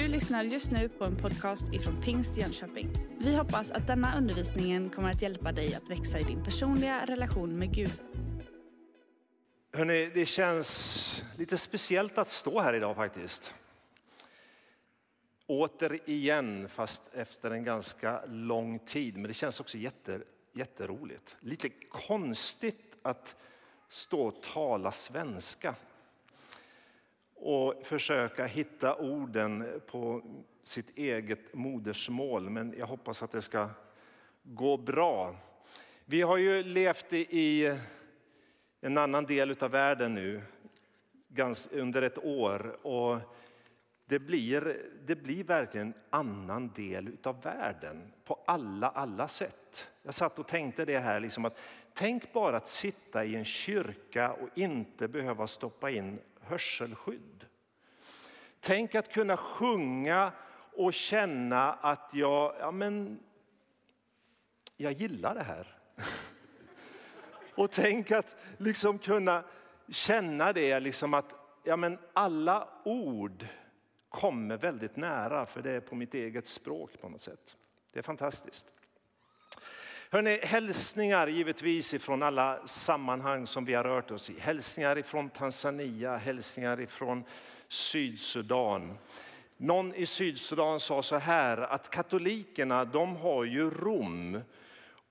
Du lyssnar just nu på en podcast ifrån Pingst Jönköping. Vi hoppas att denna undervisning kommer att hjälpa dig att växa i din personliga relation med Gud. Hörrni, det känns lite speciellt att stå här idag faktiskt. Återigen, fast efter en ganska lång tid. Men det känns också jätte, jätteroligt. Lite konstigt att stå och tala svenska och försöka hitta orden på sitt eget modersmål. Men jag hoppas att det ska gå bra. Vi har ju levt i en annan del av världen nu under ett år. Och det blir, det blir verkligen en annan del av världen på alla, alla sätt. Jag satt och tänkte det här, liksom att tänk bara att sitta i en kyrka och inte behöva stoppa in hörselskydd. Tänk att kunna sjunga och känna att jag, ja men, jag gillar det här. Och tänk att liksom kunna känna det, liksom att ja men alla ord kommer väldigt nära, för det är på mitt eget språk på något sätt. Det är fantastiskt. Hörrni, hälsningar givetvis ifrån alla sammanhang som vi har rört oss i. Hälsningar ifrån Tanzania, hälsningar ifrån Sydsudan. Någon i Sydsudan sa så här att katolikerna de har ju Rom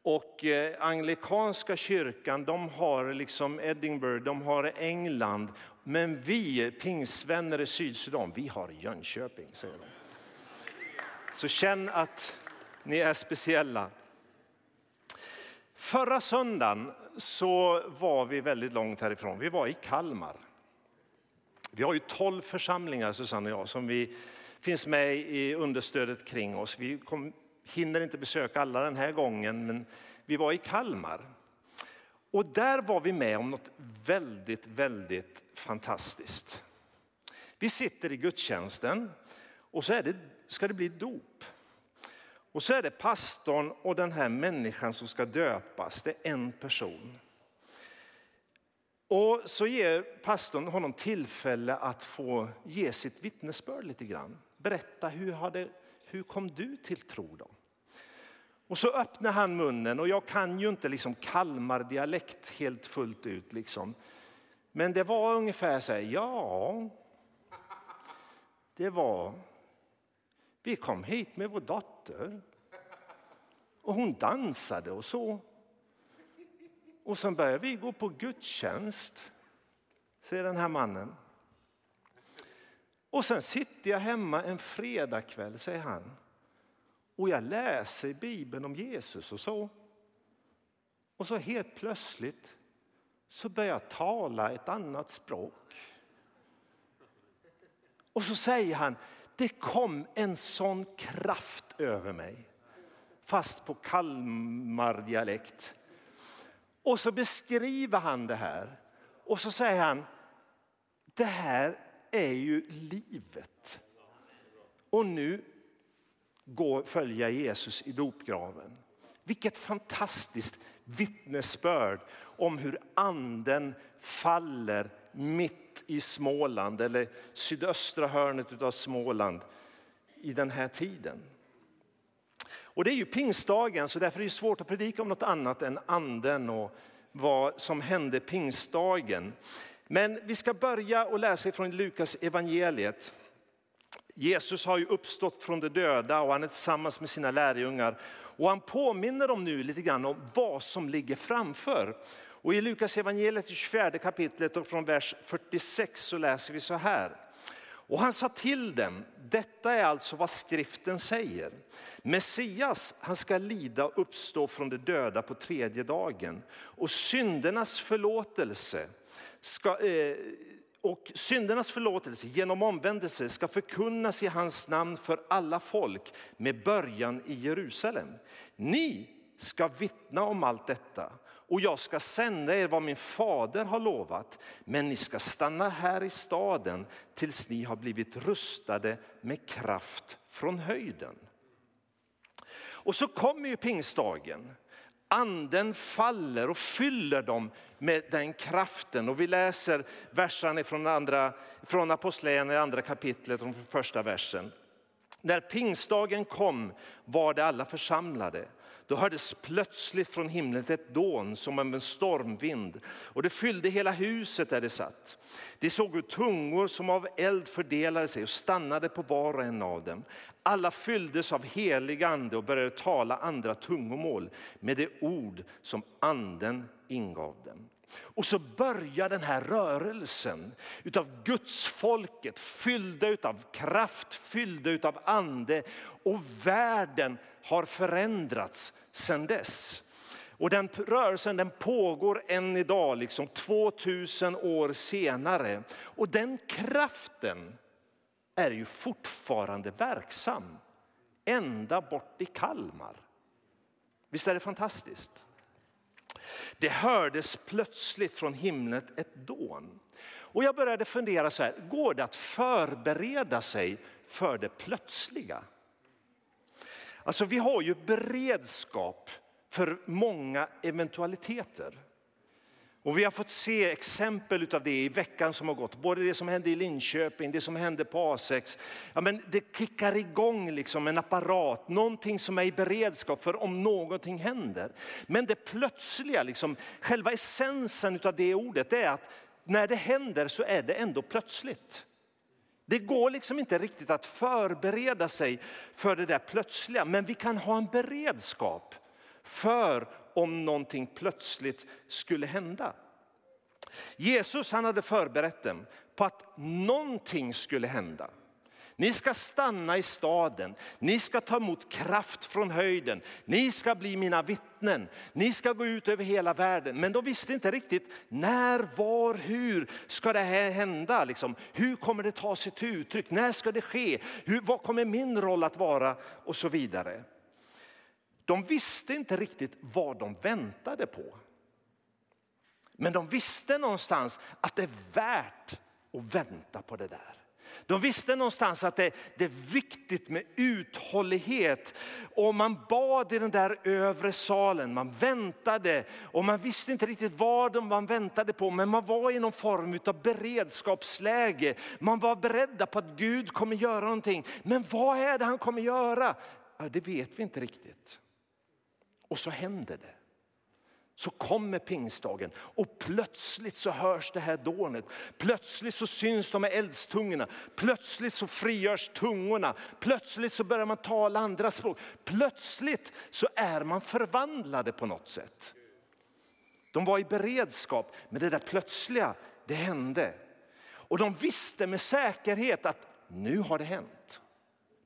och eh, anglikanska kyrkan de har liksom Edinburgh, de har England. Men vi pingsvänner i Sydsudan, vi har Jönköping, säger de. Så känn att ni är speciella. Förra söndagen så var vi väldigt långt härifrån. Vi var i Kalmar. Vi har ju tolv församlingar, Susanne och jag, som vi finns med i understödet kring oss. Vi kom, hinner inte besöka alla den här gången, men vi var i Kalmar. Och där var vi med om något väldigt, väldigt fantastiskt. Vi sitter i gudstjänsten och så det, ska det bli dop. Och så är det pastorn och den här människan som ska döpas, det är en person. Och så ger pastorn honom tillfälle att få ge sitt vittnesbörd lite grann. Berätta, hur, hade, hur kom du till tro då? Och så öppnar han munnen och jag kan ju inte liksom Kalmar-dialekt helt fullt ut. Liksom. Men det var ungefär så här, ja, det var, vi kom hit med vår dotter och hon dansade och så. Och sen började vi gå på gudstjänst, säger den här mannen. Och sen sitter jag hemma en fredagkväll, säger han. Och jag läser i Bibeln om Jesus och så. Och så helt plötsligt så börjar jag tala ett annat språk. Och så säger han, det kom en sån kraft över mig. Fast på Kalmardialekt. Och så beskriver han det här. Och så säger han, det här är ju livet. Och nu går, följa Jesus i dopgraven. Vilket fantastiskt vittnesbörd om hur anden faller mitt i Småland eller sydöstra hörnet av Småland i den här tiden. Och det är ju pingstdagen så därför är det svårt att predika om något annat än anden och vad som hände pingstdagen. Men vi ska börja och läsa från Lukas evangeliet. Jesus har ju uppstått från de döda och han är tillsammans med sina lärjungar. Och han påminner dem nu lite grann om vad som ligger framför. Och I Lukas evangeliet 24 kapitlet och från vers 46 så läser vi så här. Och han sa till dem, detta är alltså vad skriften säger. Messias, han ska lida och uppstå från de döda på tredje dagen. Och syndernas förlåtelse ska, eh, och syndernas förlåtelse genom omvändelse ska förkunnas i hans namn för alla folk med början i Jerusalem. Ni ska vittna om allt detta och jag ska sända er vad min fader har lovat. Men ni ska stanna här i staden tills ni har blivit rustade med kraft från höjden. Och så kommer ju pingstdagen. Anden faller och fyller dem med den kraften. Och vi läser versen från, andra, från Apostlagärningarna i andra kapitlet, från första versen. När pingstdagen kom var det alla församlade. Då hördes plötsligt från himlen ett dån som av en stormvind och det fyllde hela huset där det satt. De såg hur tungor som av eld fördelade sig och stannade på var och en av dem. Alla fylldes av helig ande och började tala andra tungomål med det ord som anden ingav dem. Och så börjar den här rörelsen utav Guds folket fyllda utav kraft, fyllda utav ande och världen har förändrats sedan dess. Och den rörelsen den pågår än idag, liksom 2000 år senare. Och den kraften är ju fortfarande verksam ända bort i Kalmar. Visst är det fantastiskt? Det hördes plötsligt från himlen ett dån. Och jag började fundera så här, går det att förbereda sig för det plötsliga? Alltså vi har ju beredskap för många eventualiteter. Och vi har fått se exempel av det i veckan som har gått. Både det som hände i Linköping, det som hände på A6. Ja, men det kickar igång liksom en apparat, någonting som är i beredskap för om någonting händer. Men det plötsliga, liksom, själva essensen av det ordet är att när det händer så är det ändå plötsligt. Det går liksom inte riktigt att förbereda sig för det där plötsliga, men vi kan ha en beredskap för om någonting plötsligt skulle hända. Jesus han hade förberett dem på att någonting skulle hända. Ni ska stanna i staden, ni ska ta emot kraft från höjden, ni ska bli mina vittnen, ni ska gå ut över hela världen. Men de visste inte riktigt när, var, hur ska det här hända? Liksom, hur kommer det ta sig till uttryck? När ska det ske? Hur, vad kommer min roll att vara? Och så vidare. De visste inte riktigt vad de väntade på. Men de visste någonstans att det är värt att vänta på det där. De visste någonstans att det, det, är viktigt med uthållighet. Och man bad i den där övre salen, man väntade och man visste inte riktigt vad man väntade på. Men man var i någon form av beredskapsläge. Man var beredda på att Gud kommer göra någonting. Men vad är det han kommer göra? Ja, det vet vi inte riktigt. Och så händer det. Så kommer pingstdagen och plötsligt så hörs det här dånet. Plötsligt så syns de här eldstungorna. Plötsligt så frigörs tungorna. Plötsligt så börjar man tala andra språk. Plötsligt så är man förvandlade på något sätt. De var i beredskap, men det där plötsliga, det hände. Och de visste med säkerhet att nu har det hänt.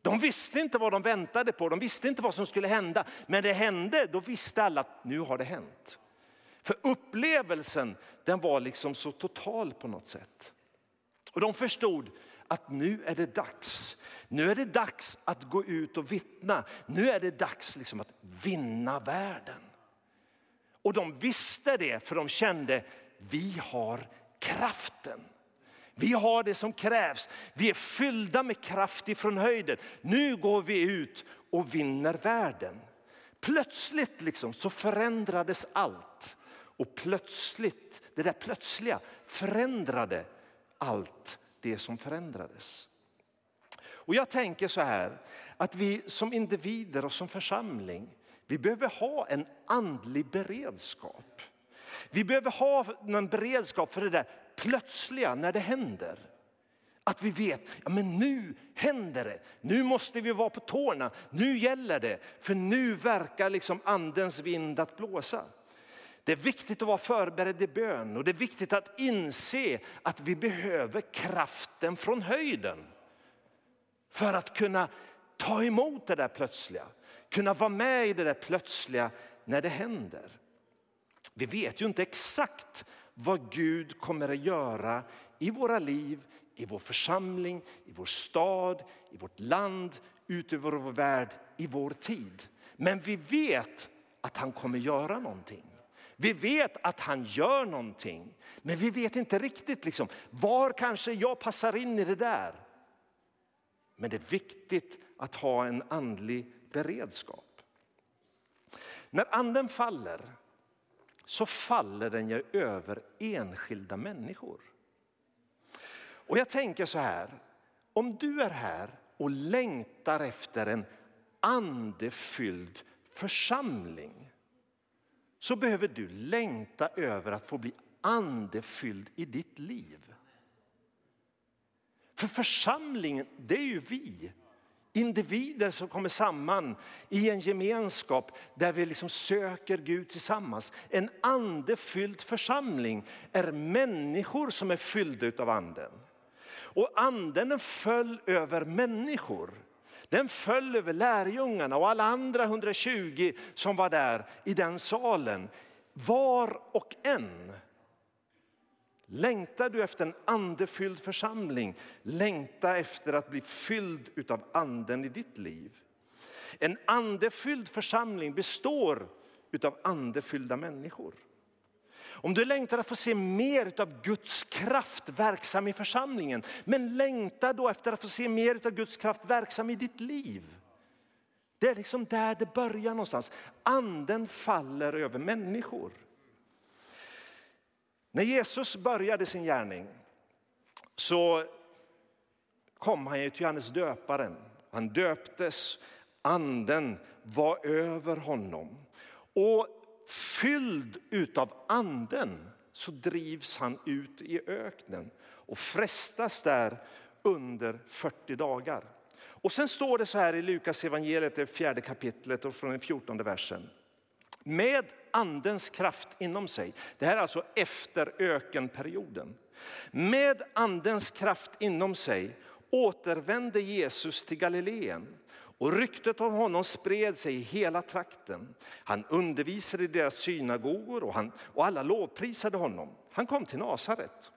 De visste inte vad de väntade på, de visste inte vad som skulle hända. Men det hände, då visste alla att nu har det hänt. För upplevelsen den var liksom så total på något sätt. Och de förstod att nu är det dags. Nu är det dags att gå ut och vittna. Nu är det dags liksom att vinna världen. Och de visste det för de kände, vi har kraften. Vi har det som krävs. Vi är fyllda med kraft ifrån höjden. Nu går vi ut och vinner världen. Plötsligt liksom så förändrades allt. Och plötsligt, det där plötsliga förändrade allt det som förändrades. Och jag tänker så här att vi som individer och som församling, vi behöver ha en andlig beredskap. Vi behöver ha en beredskap för det där plötsliga när det händer. Att vi vet, ja men nu händer det. Nu måste vi vara på tårna. Nu gäller det. För nu verkar liksom andens vind att blåsa. Det är viktigt att vara förberedd i bön och det är viktigt att inse att vi behöver kraften från höjden. För att kunna ta emot det där plötsliga. Kunna vara med i det där plötsliga när det händer. Vi vet ju inte exakt vad Gud kommer att göra i våra liv, i vår församling, i vår stad, i vårt land, ut över vår värld, i vår tid. Men vi vet att han kommer göra någonting. Vi vet att han gör någonting, men vi vet inte riktigt liksom, var kanske jag passar in i det där. Men det är viktigt att ha en andlig beredskap. När anden faller så faller den ju över enskilda människor. Och jag tänker så här, om du är här och längtar efter en andefylld församling så behöver du längta över att få bli andefylld i ditt liv. För församlingen, det är ju vi. Individer som kommer samman i en gemenskap där vi liksom söker Gud tillsammans. En andefylld församling är människor som är fyllda av anden. Och anden föll över människor. Den föll över lärjungarna och alla andra 120 som var där i den salen. Var och en. Längtar du efter en andefylld församling? Längta efter att bli fylld av anden i ditt liv. En andefylld församling består av andefyllda människor. Om du längtar att få se mer av Guds kraft verksam i församlingen, men längtar då efter att få se mer av Guds kraft verksam i ditt liv. Det är liksom där det börjar någonstans. Anden faller över människor. När Jesus började sin gärning så kom han till Johannes döparen. Han döptes, anden var över honom. Och fylld utav anden så drivs han ut i öknen och frestas där under 40 dagar. Och sen står det så här i Lukas evangeliet, det fjärde kapitlet och från den fjortonde versen. Med andens kraft inom sig. Det här är alltså efter ökenperioden. Med andens kraft inom sig återvände Jesus till Galileen och ryktet om honom spred sig i hela trakten. Han undervisade i deras synagogor och, han, och alla lovprisade honom. Han kom till Nasaret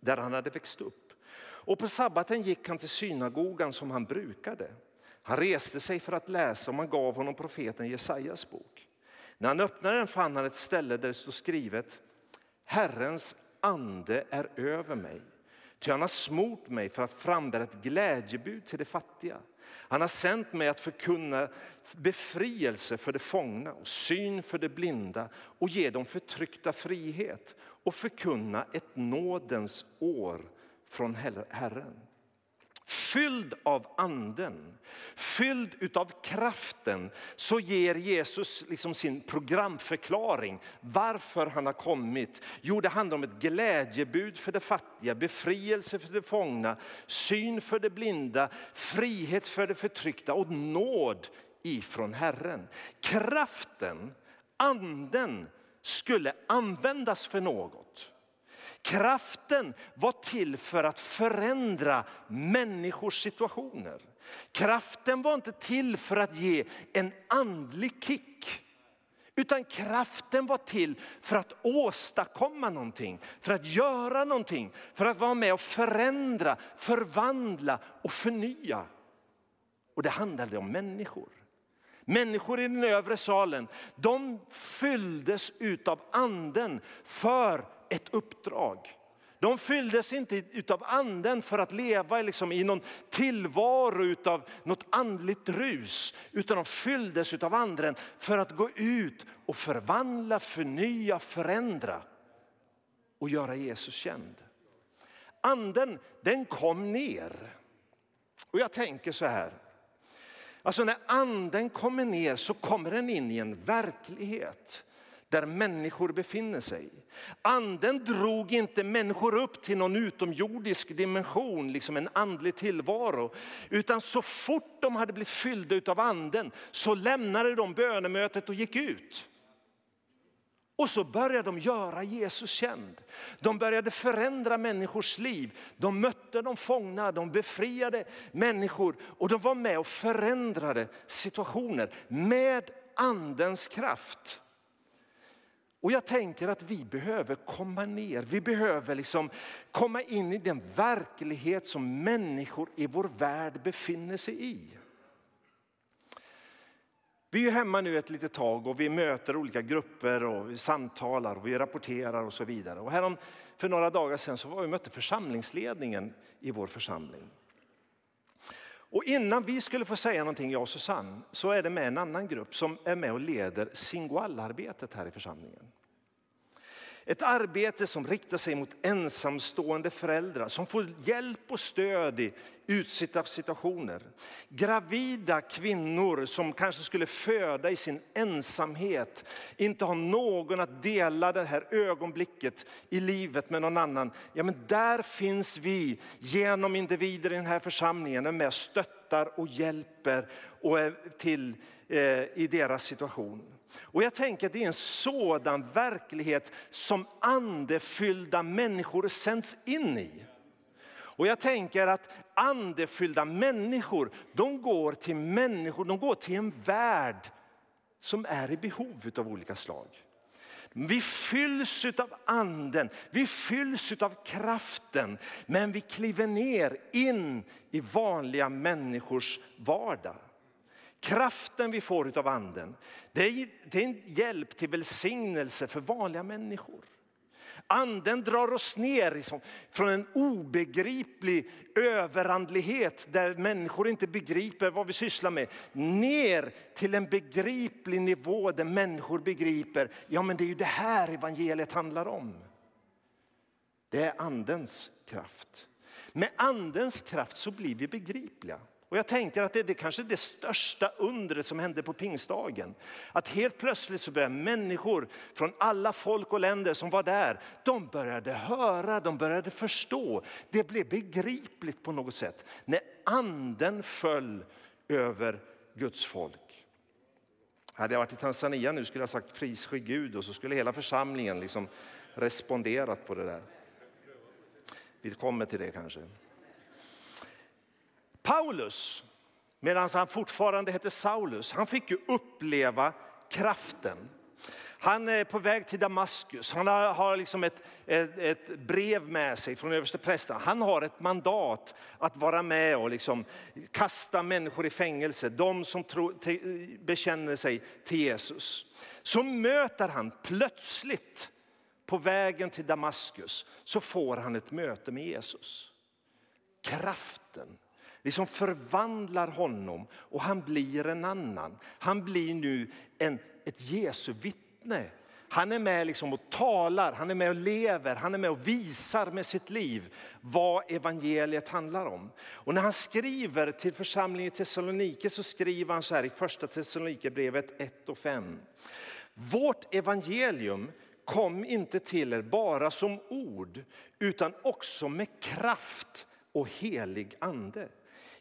där han hade växt upp. Och på sabbaten gick han till synagogan som han brukade. Han reste sig för att läsa och man gav honom profeten Jesajas bok. När han öppnade den fann han ett ställe där det stod skrivet Herrens ande är över mig. Ty han har smort mig för att frambära ett glädjebud till de fattiga. Han har sänt mig att förkunna befrielse för de fångna och syn för de blinda och ge dem förtryckta frihet och förkunna ett nådens år från Herren. Fylld av anden, fylld av kraften så ger Jesus liksom sin programförklaring varför han har kommit. Jo, det handlar om ett glädjebud för de fattiga, befrielse för de fångna, syn för de blinda, frihet för de förtryckta och nåd ifrån Herren. Kraften, anden skulle användas för något. Kraften var till för att förändra människors situationer. Kraften var inte till för att ge en andlig kick. Utan kraften var till för att åstadkomma någonting, för att göra någonting, för att vara med och förändra, förvandla och förnya. Och det handlade om människor. Människor i den övre salen, de fylldes utav anden för ett uppdrag. De fylldes inte av anden för att leva liksom i någon tillvaro av något andligt rus. Utan de fylldes av anden för att gå ut och förvandla, förnya, förändra och göra Jesus känd. Anden den kom ner. Och jag tänker så här. Alltså när anden kommer ner så kommer den in i en verklighet där människor befinner sig. Anden drog inte människor upp till någon utomjordisk dimension, liksom en andlig tillvaro. Utan så fort de hade blivit fyllda av anden så lämnade de bönemötet och gick ut. Och så började de göra Jesus känd. De började förändra människors liv. De mötte de fångna, de befriade människor och de var med och förändrade situationer med andens kraft. Och jag tänker att vi behöver komma ner, vi behöver liksom komma in i den verklighet som människor i vår värld befinner sig i. Vi är hemma nu ett litet tag och vi möter olika grupper och vi samtalar och vi rapporterar och så vidare. Och härom, för några dagar sedan så var vi mötte församlingsledningen i vår församling. Och innan vi skulle få säga någonting, jag och Susanne, så är det med en annan grupp som är med och leder Singoallarbetet här i församlingen. Ett arbete som riktar sig mot ensamstående föräldrar som får hjälp och stöd i utsatta situationer. Gravida kvinnor som kanske skulle föda i sin ensamhet, inte har någon att dela det här ögonblicket i livet med någon annan. Ja, men där finns vi genom individer i den här församlingen med och stöttar och hjälper och är till eh, i deras situation. Och jag tänker att det är en sådan verklighet som andefyllda människor sänds in i. Och jag tänker att andefyllda människor, de går till människor, de går till en värld som är i behov av olika slag. Vi fylls av anden, vi fylls av kraften, men vi kliver ner in i vanliga människors vardag. Kraften vi får av anden, det är, det är en hjälp till välsignelse för vanliga människor. Anden drar oss ner liksom, från en obegriplig överandlighet där människor inte begriper vad vi sysslar med. Ner till en begriplig nivå där människor begriper, ja men det är ju det här evangeliet handlar om. Det är andens kraft. Med andens kraft så blir vi begripliga. Och jag tänker att det är det kanske det största undret som hände på pingstdagen. Att helt plötsligt så började människor från alla folk och länder som var där, de började höra, de började förstå. Det blev begripligt på något sätt när anden föll över Guds folk. Hade jag varit i Tanzania nu skulle jag sagt pris ske Gud och så skulle hela församlingen liksom responderat på det där. Vi kommer till det kanske. Paulus, medan han fortfarande hette Saulus, han fick ju uppleva kraften. Han är på väg till Damaskus. Han har liksom ett, ett, ett brev med sig från översteprästen. Han har ett mandat att vara med och liksom kasta människor i fängelse. De som tro, te, bekänner sig till Jesus. Så möter han plötsligt på vägen till Damaskus så får han ett möte med Jesus. Kraften liksom förvandlar honom och han blir en annan. Han blir nu en, ett Jesu vittne. Han är med liksom och talar, han är med och lever, han är med och visar med sitt liv vad evangeliet handlar om. Och när han skriver till församlingen i Thessalonike så skriver han så här i första Thessalonikerbrevet 1 och 5. Vårt evangelium kom inte till er bara som ord utan också med kraft och helig ande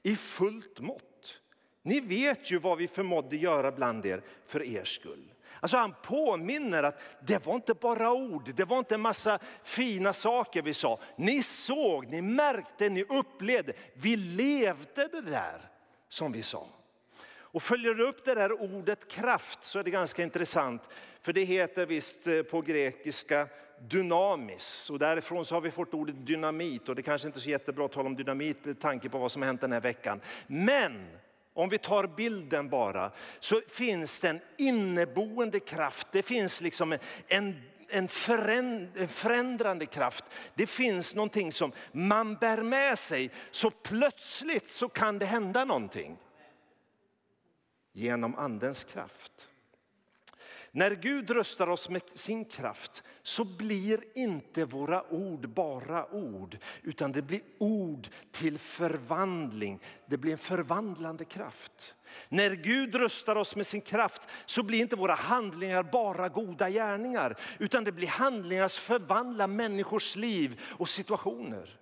i fullt mått. Ni vet ju vad vi förmådde göra bland er för er skull. Alltså han påminner att det var inte bara ord, det var inte en massa fina saker vi sa. Ni såg, ni märkte, ni upplevde, vi levde det där som vi sa. Och följer du upp det där ordet kraft så är det ganska intressant. För det heter visst eh, på grekiska dynamis. Och därifrån så har vi fått ordet dynamit och det kanske inte är så jättebra att tala om dynamit med tanke på vad som har hänt den här veckan. Men om vi tar bilden bara så finns det en inneboende kraft. Det finns liksom en en, förändrande kraft. Det finns någonting som man bär med sig så plötsligt så kan det hända någonting. Genom andens kraft. När Gud röstar oss med sin kraft så blir inte våra ord bara ord, utan det blir ord till förvandling. Det blir en förvandlande kraft. När Gud röstar oss med sin kraft så blir inte våra handlingar bara goda gärningar, utan det blir handlingar som förvandlar människors liv och situationer.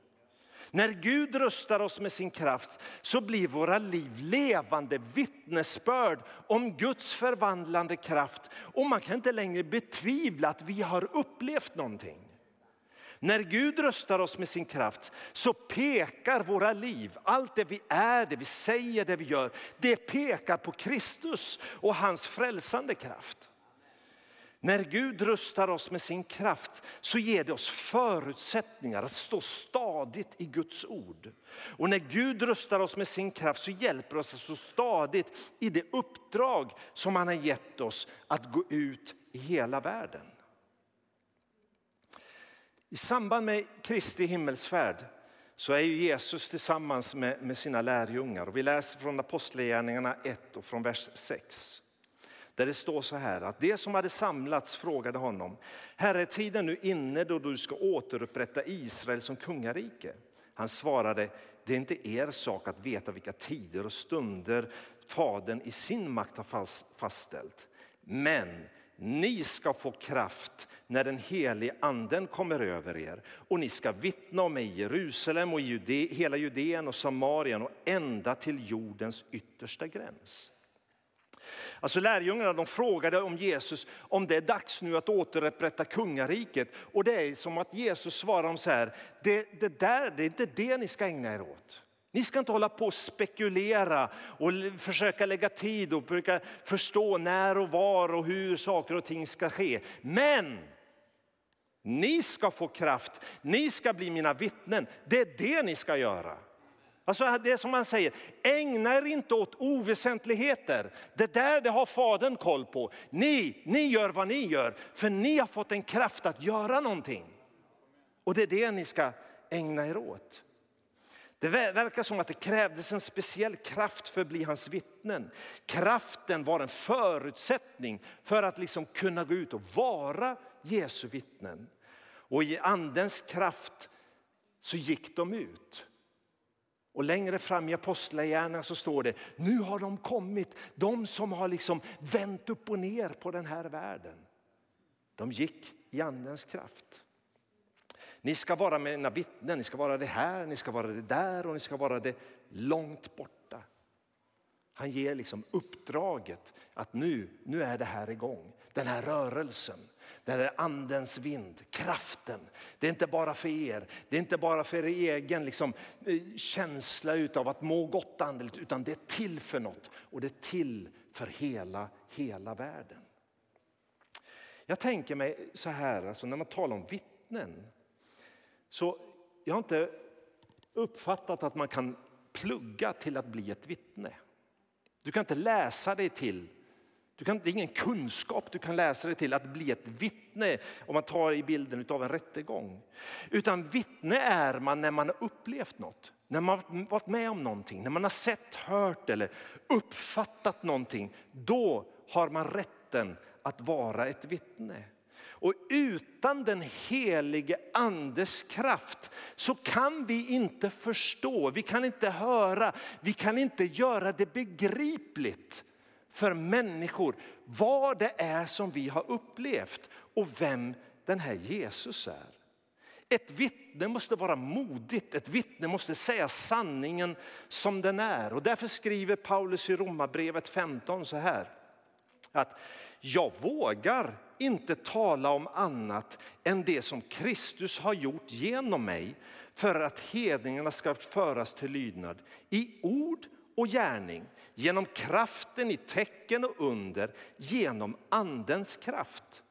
När Gud röstar oss med sin kraft så blir våra liv levande vittnesbörd om Guds förvandlande kraft. Och man kan inte längre betvivla att vi har upplevt någonting. När Gud röstar oss med sin kraft så pekar våra liv, allt det vi är, det vi säger, det vi gör, det pekar på Kristus och hans frälsande kraft. När Gud rustar oss med sin kraft så ger det oss förutsättningar att stå stadigt i Guds ord. Och när Gud rustar oss med sin kraft så hjälper oss att stå stadigt i det uppdrag som han har gett oss att gå ut i hela världen. I samband med Kristi himmelsfärd så är Jesus tillsammans med, med sina lärjungar. Och vi läser från Apostlagärningarna 1 och från vers 6. Där det står så här att det som hade samlats frågade honom, Herre är tiden nu inne då du ska återupprätta Israel som kungarike? Han svarade, det är inte er sak att veta vilka tider och stunder Fadern i sin makt har fastställt. Men ni ska få kraft när den helige anden kommer över er och ni ska vittna om mig i Jerusalem och i Jude, hela Judeen och Samarien och ända till jordens yttersta gräns. Alltså lärjungarna de frågade om Jesus om det är dags nu att återupprätta kungariket. Och det är som att Jesus svarar dem så här, det, det där det är inte det ni ska ägna er åt. Ni ska inte hålla på och spekulera och försöka lägga tid och försöka förstå när och var och hur saker och ting ska ske. Men ni ska få kraft, ni ska bli mina vittnen. Det är det ni ska göra. Alltså det som man säger, ägna er inte åt oväsentligheter. Det där det har Fadern koll på. Ni, ni gör vad ni gör, för ni har fått en kraft att göra någonting. Och det är det ni ska ägna er åt. Det verkar som att det krävdes en speciell kraft för att bli hans vittnen. Kraften var en förutsättning för att liksom kunna gå ut och vara Jesu vittnen. Och i andens kraft så gick de ut. Och längre fram i Apostlagärningarna så står det, nu har de kommit, de som har liksom vänt upp och ner på den här världen. De gick i andens kraft. Ni ska vara mina vittnen, ni ska vara det här, ni ska vara det där och ni ska vara det långt borta. Han ger liksom uppdraget att nu, nu är det här igång, den här rörelsen. Det är andens vind, kraften. Det är inte bara för er, det är inte bara för er egen liksom, eh, känsla av att må gott andligt, utan det är till för något och det är till för hela, hela världen. Jag tänker mig så här, alltså när man talar om vittnen, så jag har inte uppfattat att man kan plugga till att bli ett vittne. Du kan inte läsa dig till du kan, det är ingen kunskap du kan läsa dig till att bli ett vittne om man tar i bilden av en rättegång. Utan vittne är man när man har upplevt något, när man har varit med om någonting, när man har sett, hört eller uppfattat någonting. Då har man rätten att vara ett vittne. Och utan den helige andes kraft så kan vi inte förstå, vi kan inte höra, vi kan inte göra det begripligt för människor vad det är som vi har upplevt och vem den här Jesus är. Ett vittne måste vara modigt, ett vittne måste säga sanningen som den är. Och därför skriver Paulus i Romarbrevet 15 så här. Att jag vågar inte tala om annat än det som Kristus har gjort genom mig för att hedningarna ska föras till lydnad i ord och gärning, genom kraften i tecken och under, genom andens kraft.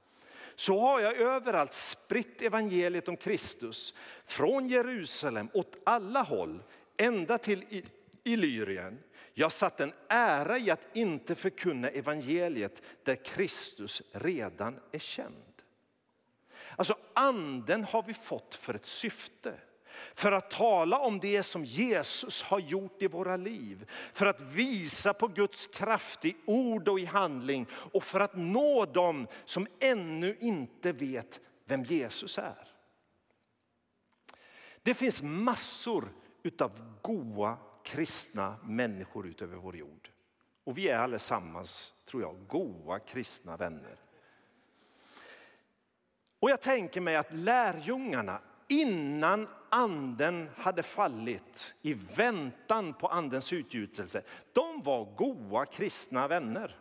Så har jag överallt spritt evangeliet om Kristus, från Jerusalem åt alla håll, ända till Illyrien. Jag satt en ära i att inte förkunna evangeliet där Kristus redan är känd. Alltså anden har vi fått för ett syfte. För att tala om det som Jesus har gjort i våra liv. För att visa på Guds kraft i ord och i handling. Och för att nå dem som ännu inte vet vem Jesus är. Det finns massor av goa kristna människor utöver vår jord. Och vi är allesammans, tror jag, goa kristna vänner. Och jag tänker mig att lärjungarna innan anden hade fallit, i väntan på andens utgjutelse, de var goa kristna vänner.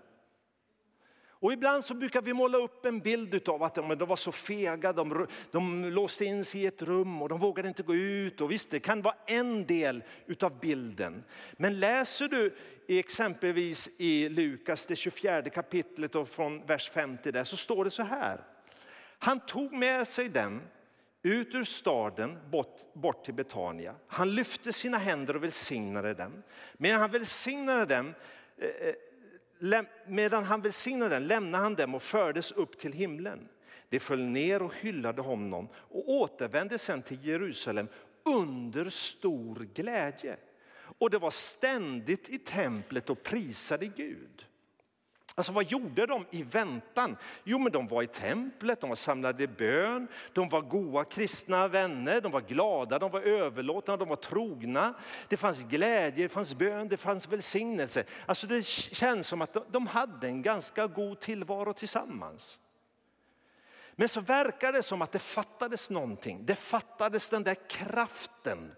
Och ibland så brukar vi måla upp en bild av att de var så fega, de, de låste in sig i ett rum och de vågade inte gå ut. Och visst, det kan vara en del av bilden. Men läser du exempelvis i Lukas, det 24 kapitlet och från vers 50 där, så står det så här. Han tog med sig den ut ur staden bort, bort till Betania. Han lyfte sina händer och välsignade dem. Medan han välsignade dem eh, eh Medan han välsignade dem lämnade han dem och fördes upp till himlen. De föll ner och hyllade honom och återvände sedan till Jerusalem under stor glädje. Och det var ständigt i templet och prisade Gud. Alltså vad gjorde de i väntan? Jo men de var i templet, de var samlade i bön, de var goda kristna vänner, de var glada, de var överlåtna, de var trogna. Det fanns glädje, det fanns bön, det fanns välsignelse. Alltså det känns som att de hade en ganska god tillvaro tillsammans. Men så verkar det som att det fattades någonting. Det fattades den där kraften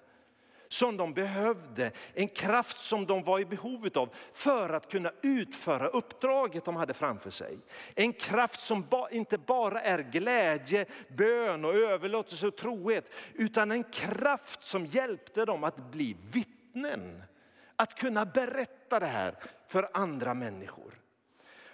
som de behövde, en kraft som de var i behov av för att kunna utföra uppdraget de hade framför sig. En kraft som inte bara är glädje, bön och överlåtelse och trohet, utan en kraft som hjälpte dem att bli vittnen. Att kunna berätta det här för andra människor.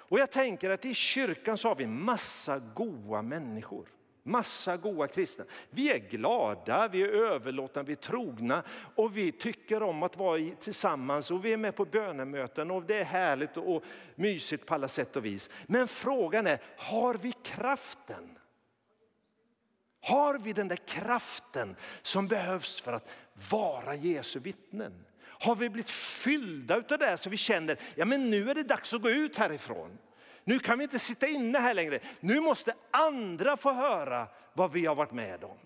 Och jag tänker att i kyrkan så har vi massa goa människor. Massa goda kristna. Vi är glada, vi är överlåtna, vi är trogna och vi tycker om att vara tillsammans och vi är med på bönemöten och det är härligt och mysigt på alla sätt och vis. Men frågan är, har vi kraften? Har vi den där kraften som behövs för att vara Jesu vittnen? Har vi blivit fyllda av det så vi känner, ja men nu är det dags att gå ut härifrån. Nu kan vi inte sitta inne här längre. Nu måste andra få höra vad vi har varit med om.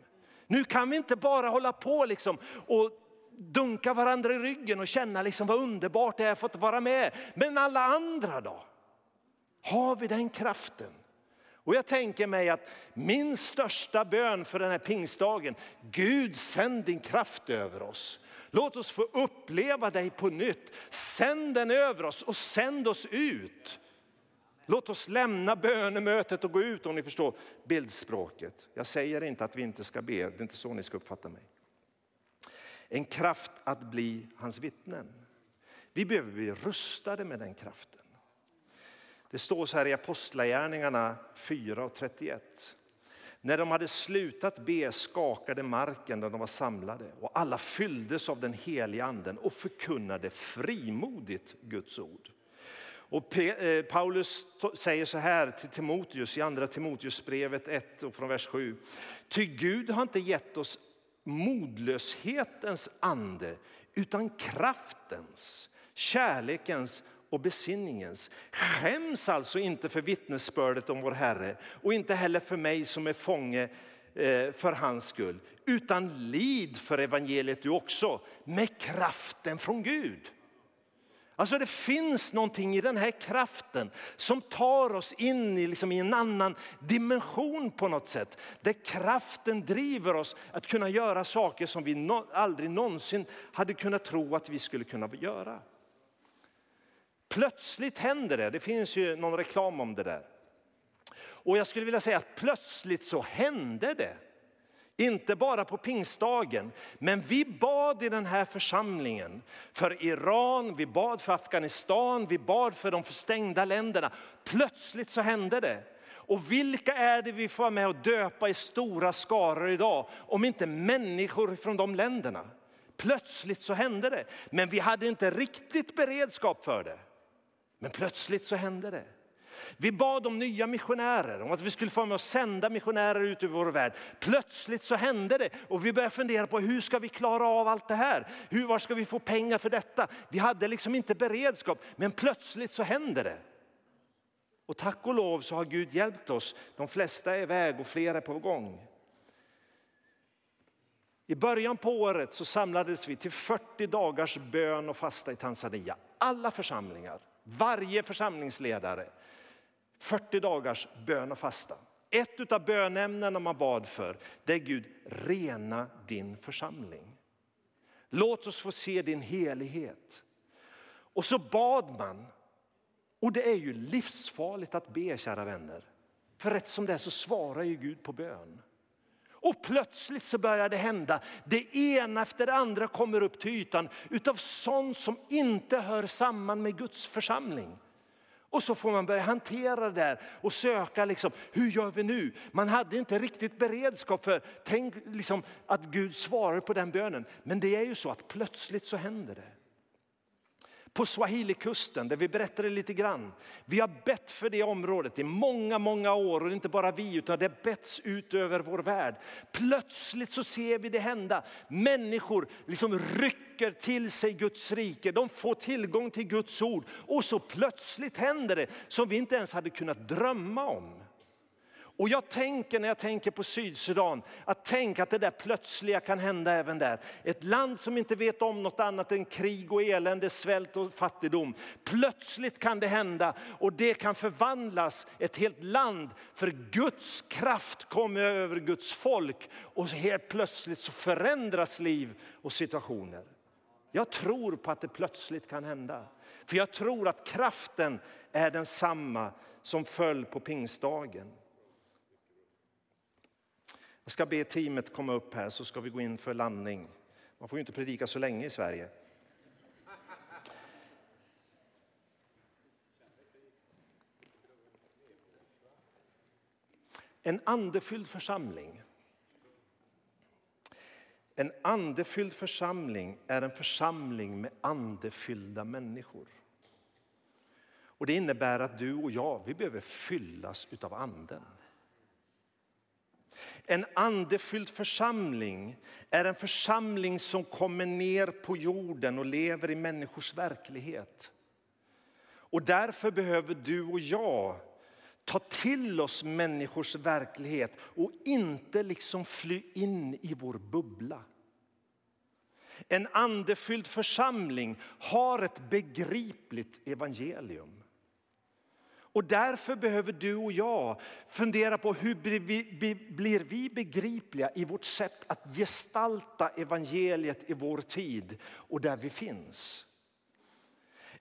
Nu kan vi inte bara hålla på liksom och dunka varandra i ryggen och känna liksom vad underbart det är att få vara med. Men alla andra då? Har vi den kraften? Och jag tänker mig att min största bön för den här pingstdagen, Gud sänd din kraft över oss. Låt oss få uppleva dig på nytt. Sänd den över oss och sänd oss ut. Låt oss lämna bönemötet och gå ut om ni förstår bildspråket. Jag säger inte att vi inte ska be, det är inte så ni ska uppfatta mig. En kraft att bli hans vittnen. Vi behöver bli rustade med den kraften. Det står så här i Apostlagärningarna 4 och 31. När de hade slutat be skakade marken där de var samlade och alla fylldes av den heliga anden och förkunnade frimodigt Guds ord. Och eh, Paulus säger så här till Timoteus i andra Timoteusbrevet 1 och från vers 7. Ty Gud har inte gett oss modlöshetens ande utan kraftens, kärlekens och besinningens. Skäms alltså inte för vittnesbördet om vår Herre och inte heller för mig som är fånge eh, för hans skull. Utan lid för evangeliet du också med kraften från Gud. Alltså det finns någonting i den här kraften som tar oss in i, liksom i en annan dimension på något sätt. Där kraften driver oss att kunna göra saker som vi no aldrig någonsin hade kunnat tro att vi skulle kunna göra. Plötsligt händer det, det finns ju någon reklam om det där. Och jag skulle vilja säga att plötsligt så hände det. Inte bara på pingstdagen, men vi bad i den här församlingen för Iran, vi bad för Afghanistan, vi bad för de förstängda länderna. Plötsligt så hände det. Och vilka är det vi får med och döpa i stora skaror idag, om inte människor från de länderna? Plötsligt så hände det, men vi hade inte riktigt beredskap för det. Men plötsligt så hände det. Vi bad om nya missionärer, om att vi skulle få med att sända missionärer ut i vår värld. Plötsligt så hände det och vi började fundera på hur ska vi klara av allt det här? Hur, var ska vi få pengar för detta? Vi hade liksom inte beredskap, men plötsligt så hände det. Och tack och lov så har Gud hjälpt oss. De flesta är iväg och flera är på gång. I början på året så samlades vi till 40 dagars bön och fasta i Tanzania. Alla församlingar, varje församlingsledare 40 dagars bön och fasta. Ett av bönämnena man bad för, det är Gud, rena din församling. Låt oss få se din helighet. Och så bad man. Och det är ju livsfarligt att be, kära vänner. För rätt som det är så svarar ju Gud på bön. Och plötsligt så börjar det hända. Det ena efter det andra kommer upp till ytan utav sånt som inte hör samman med Guds församling. Och så får man börja hantera det där och söka, liksom, hur gör vi nu? Man hade inte riktigt beredskap för tänk, liksom, att Gud svarar på den bönen. Men det är ju så att plötsligt så händer det på Swahilikusten där vi berättade lite grann. Vi har bett för det området i många, många år och inte bara vi utan det har betts ut över vår värld. Plötsligt så ser vi det hända. Människor liksom rycker till sig Guds rike, de får tillgång till Guds ord och så plötsligt händer det som vi inte ens hade kunnat drömma om. Och jag tänker när jag tänker på Sydsudan, att tänka att det där plötsliga kan hända även där. Ett land som inte vet om något annat än krig och elände, svält och fattigdom. Plötsligt kan det hända och det kan förvandlas, ett helt land. För Guds kraft kommer över Guds folk och helt plötsligt så förändras liv och situationer. Jag tror på att det plötsligt kan hända. För jag tror att kraften är densamma som föll på pingstdagen. Jag ska be teamet komma upp här så ska vi gå in för landning. Man får ju inte predika så länge i Sverige. En andefylld församling. En andefylld församling är en församling med andefyllda människor. Och Det innebär att du och jag vi behöver fyllas av anden. En andefylld församling är en församling som kommer ner på jorden och lever i människors verklighet. Och därför behöver du och jag ta till oss människors verklighet och inte liksom fly in i vår bubbla. En andefylld församling har ett begripligt evangelium. Och därför behöver du och jag fundera på hur blir vi begripliga i vårt sätt att gestalta evangeliet i vår tid och där vi finns.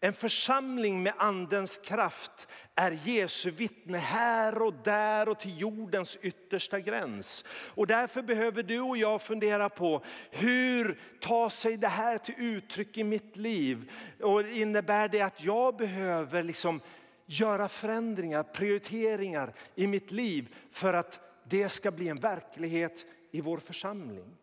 En församling med andens kraft är Jesu vittne här och där och till jordens yttersta gräns. Och därför behöver du och jag fundera på hur tar sig det här till uttryck i mitt liv? Och innebär det att jag behöver liksom göra förändringar, prioriteringar i mitt liv för att det ska bli en verklighet i vår församling.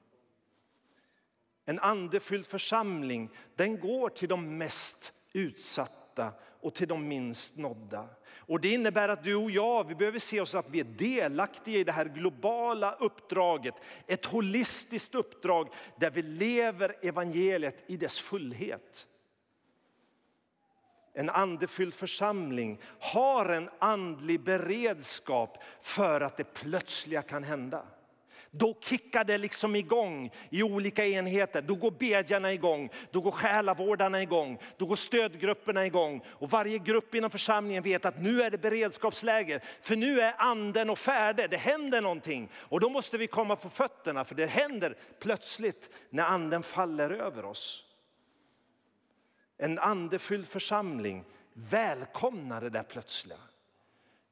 En andefylld församling den går till de mest utsatta och till de minst nådda. Och det innebär att du och jag vi behöver se oss att vi är delaktiga i det här globala uppdraget. Ett holistiskt uppdrag där vi lever evangeliet i dess fullhet en andefylld församling har en andlig beredskap för att det plötsliga kan hända. Då kickar det liksom igång i olika enheter. Då går bedjarna igång, då går själavårdarna igång, då går stödgrupperna igång. Och varje grupp inom församlingen vet att nu är det beredskapsläge. För nu är anden och färdig, det händer någonting. Och då måste vi komma på fötterna för det händer plötsligt när anden faller över oss. En andefylld församling välkomnar det där plötsliga.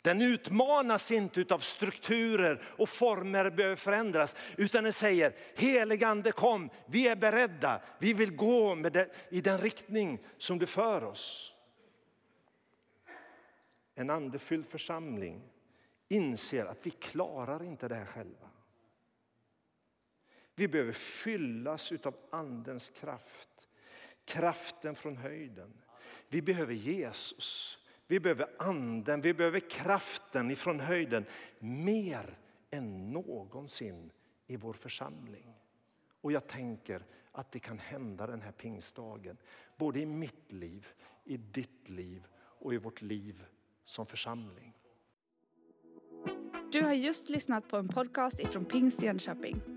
Den utmanas inte av strukturer och former behöver förändras. Utan den säger, heligande kom, vi är beredda. Vi vill gå med det, i den riktning som du för oss. En andefylld församling inser att vi klarar inte det här själva. Vi behöver fyllas av andens kraft kraften från höjden. Vi behöver Jesus, vi behöver anden, vi behöver kraften ifrån höjden mer än någonsin i vår församling. Och jag tänker att det kan hända den här pingstdagen, både i mitt liv, i ditt liv och i vårt liv som församling. Du har just lyssnat på en podcast ifrån Pingst Jönköping.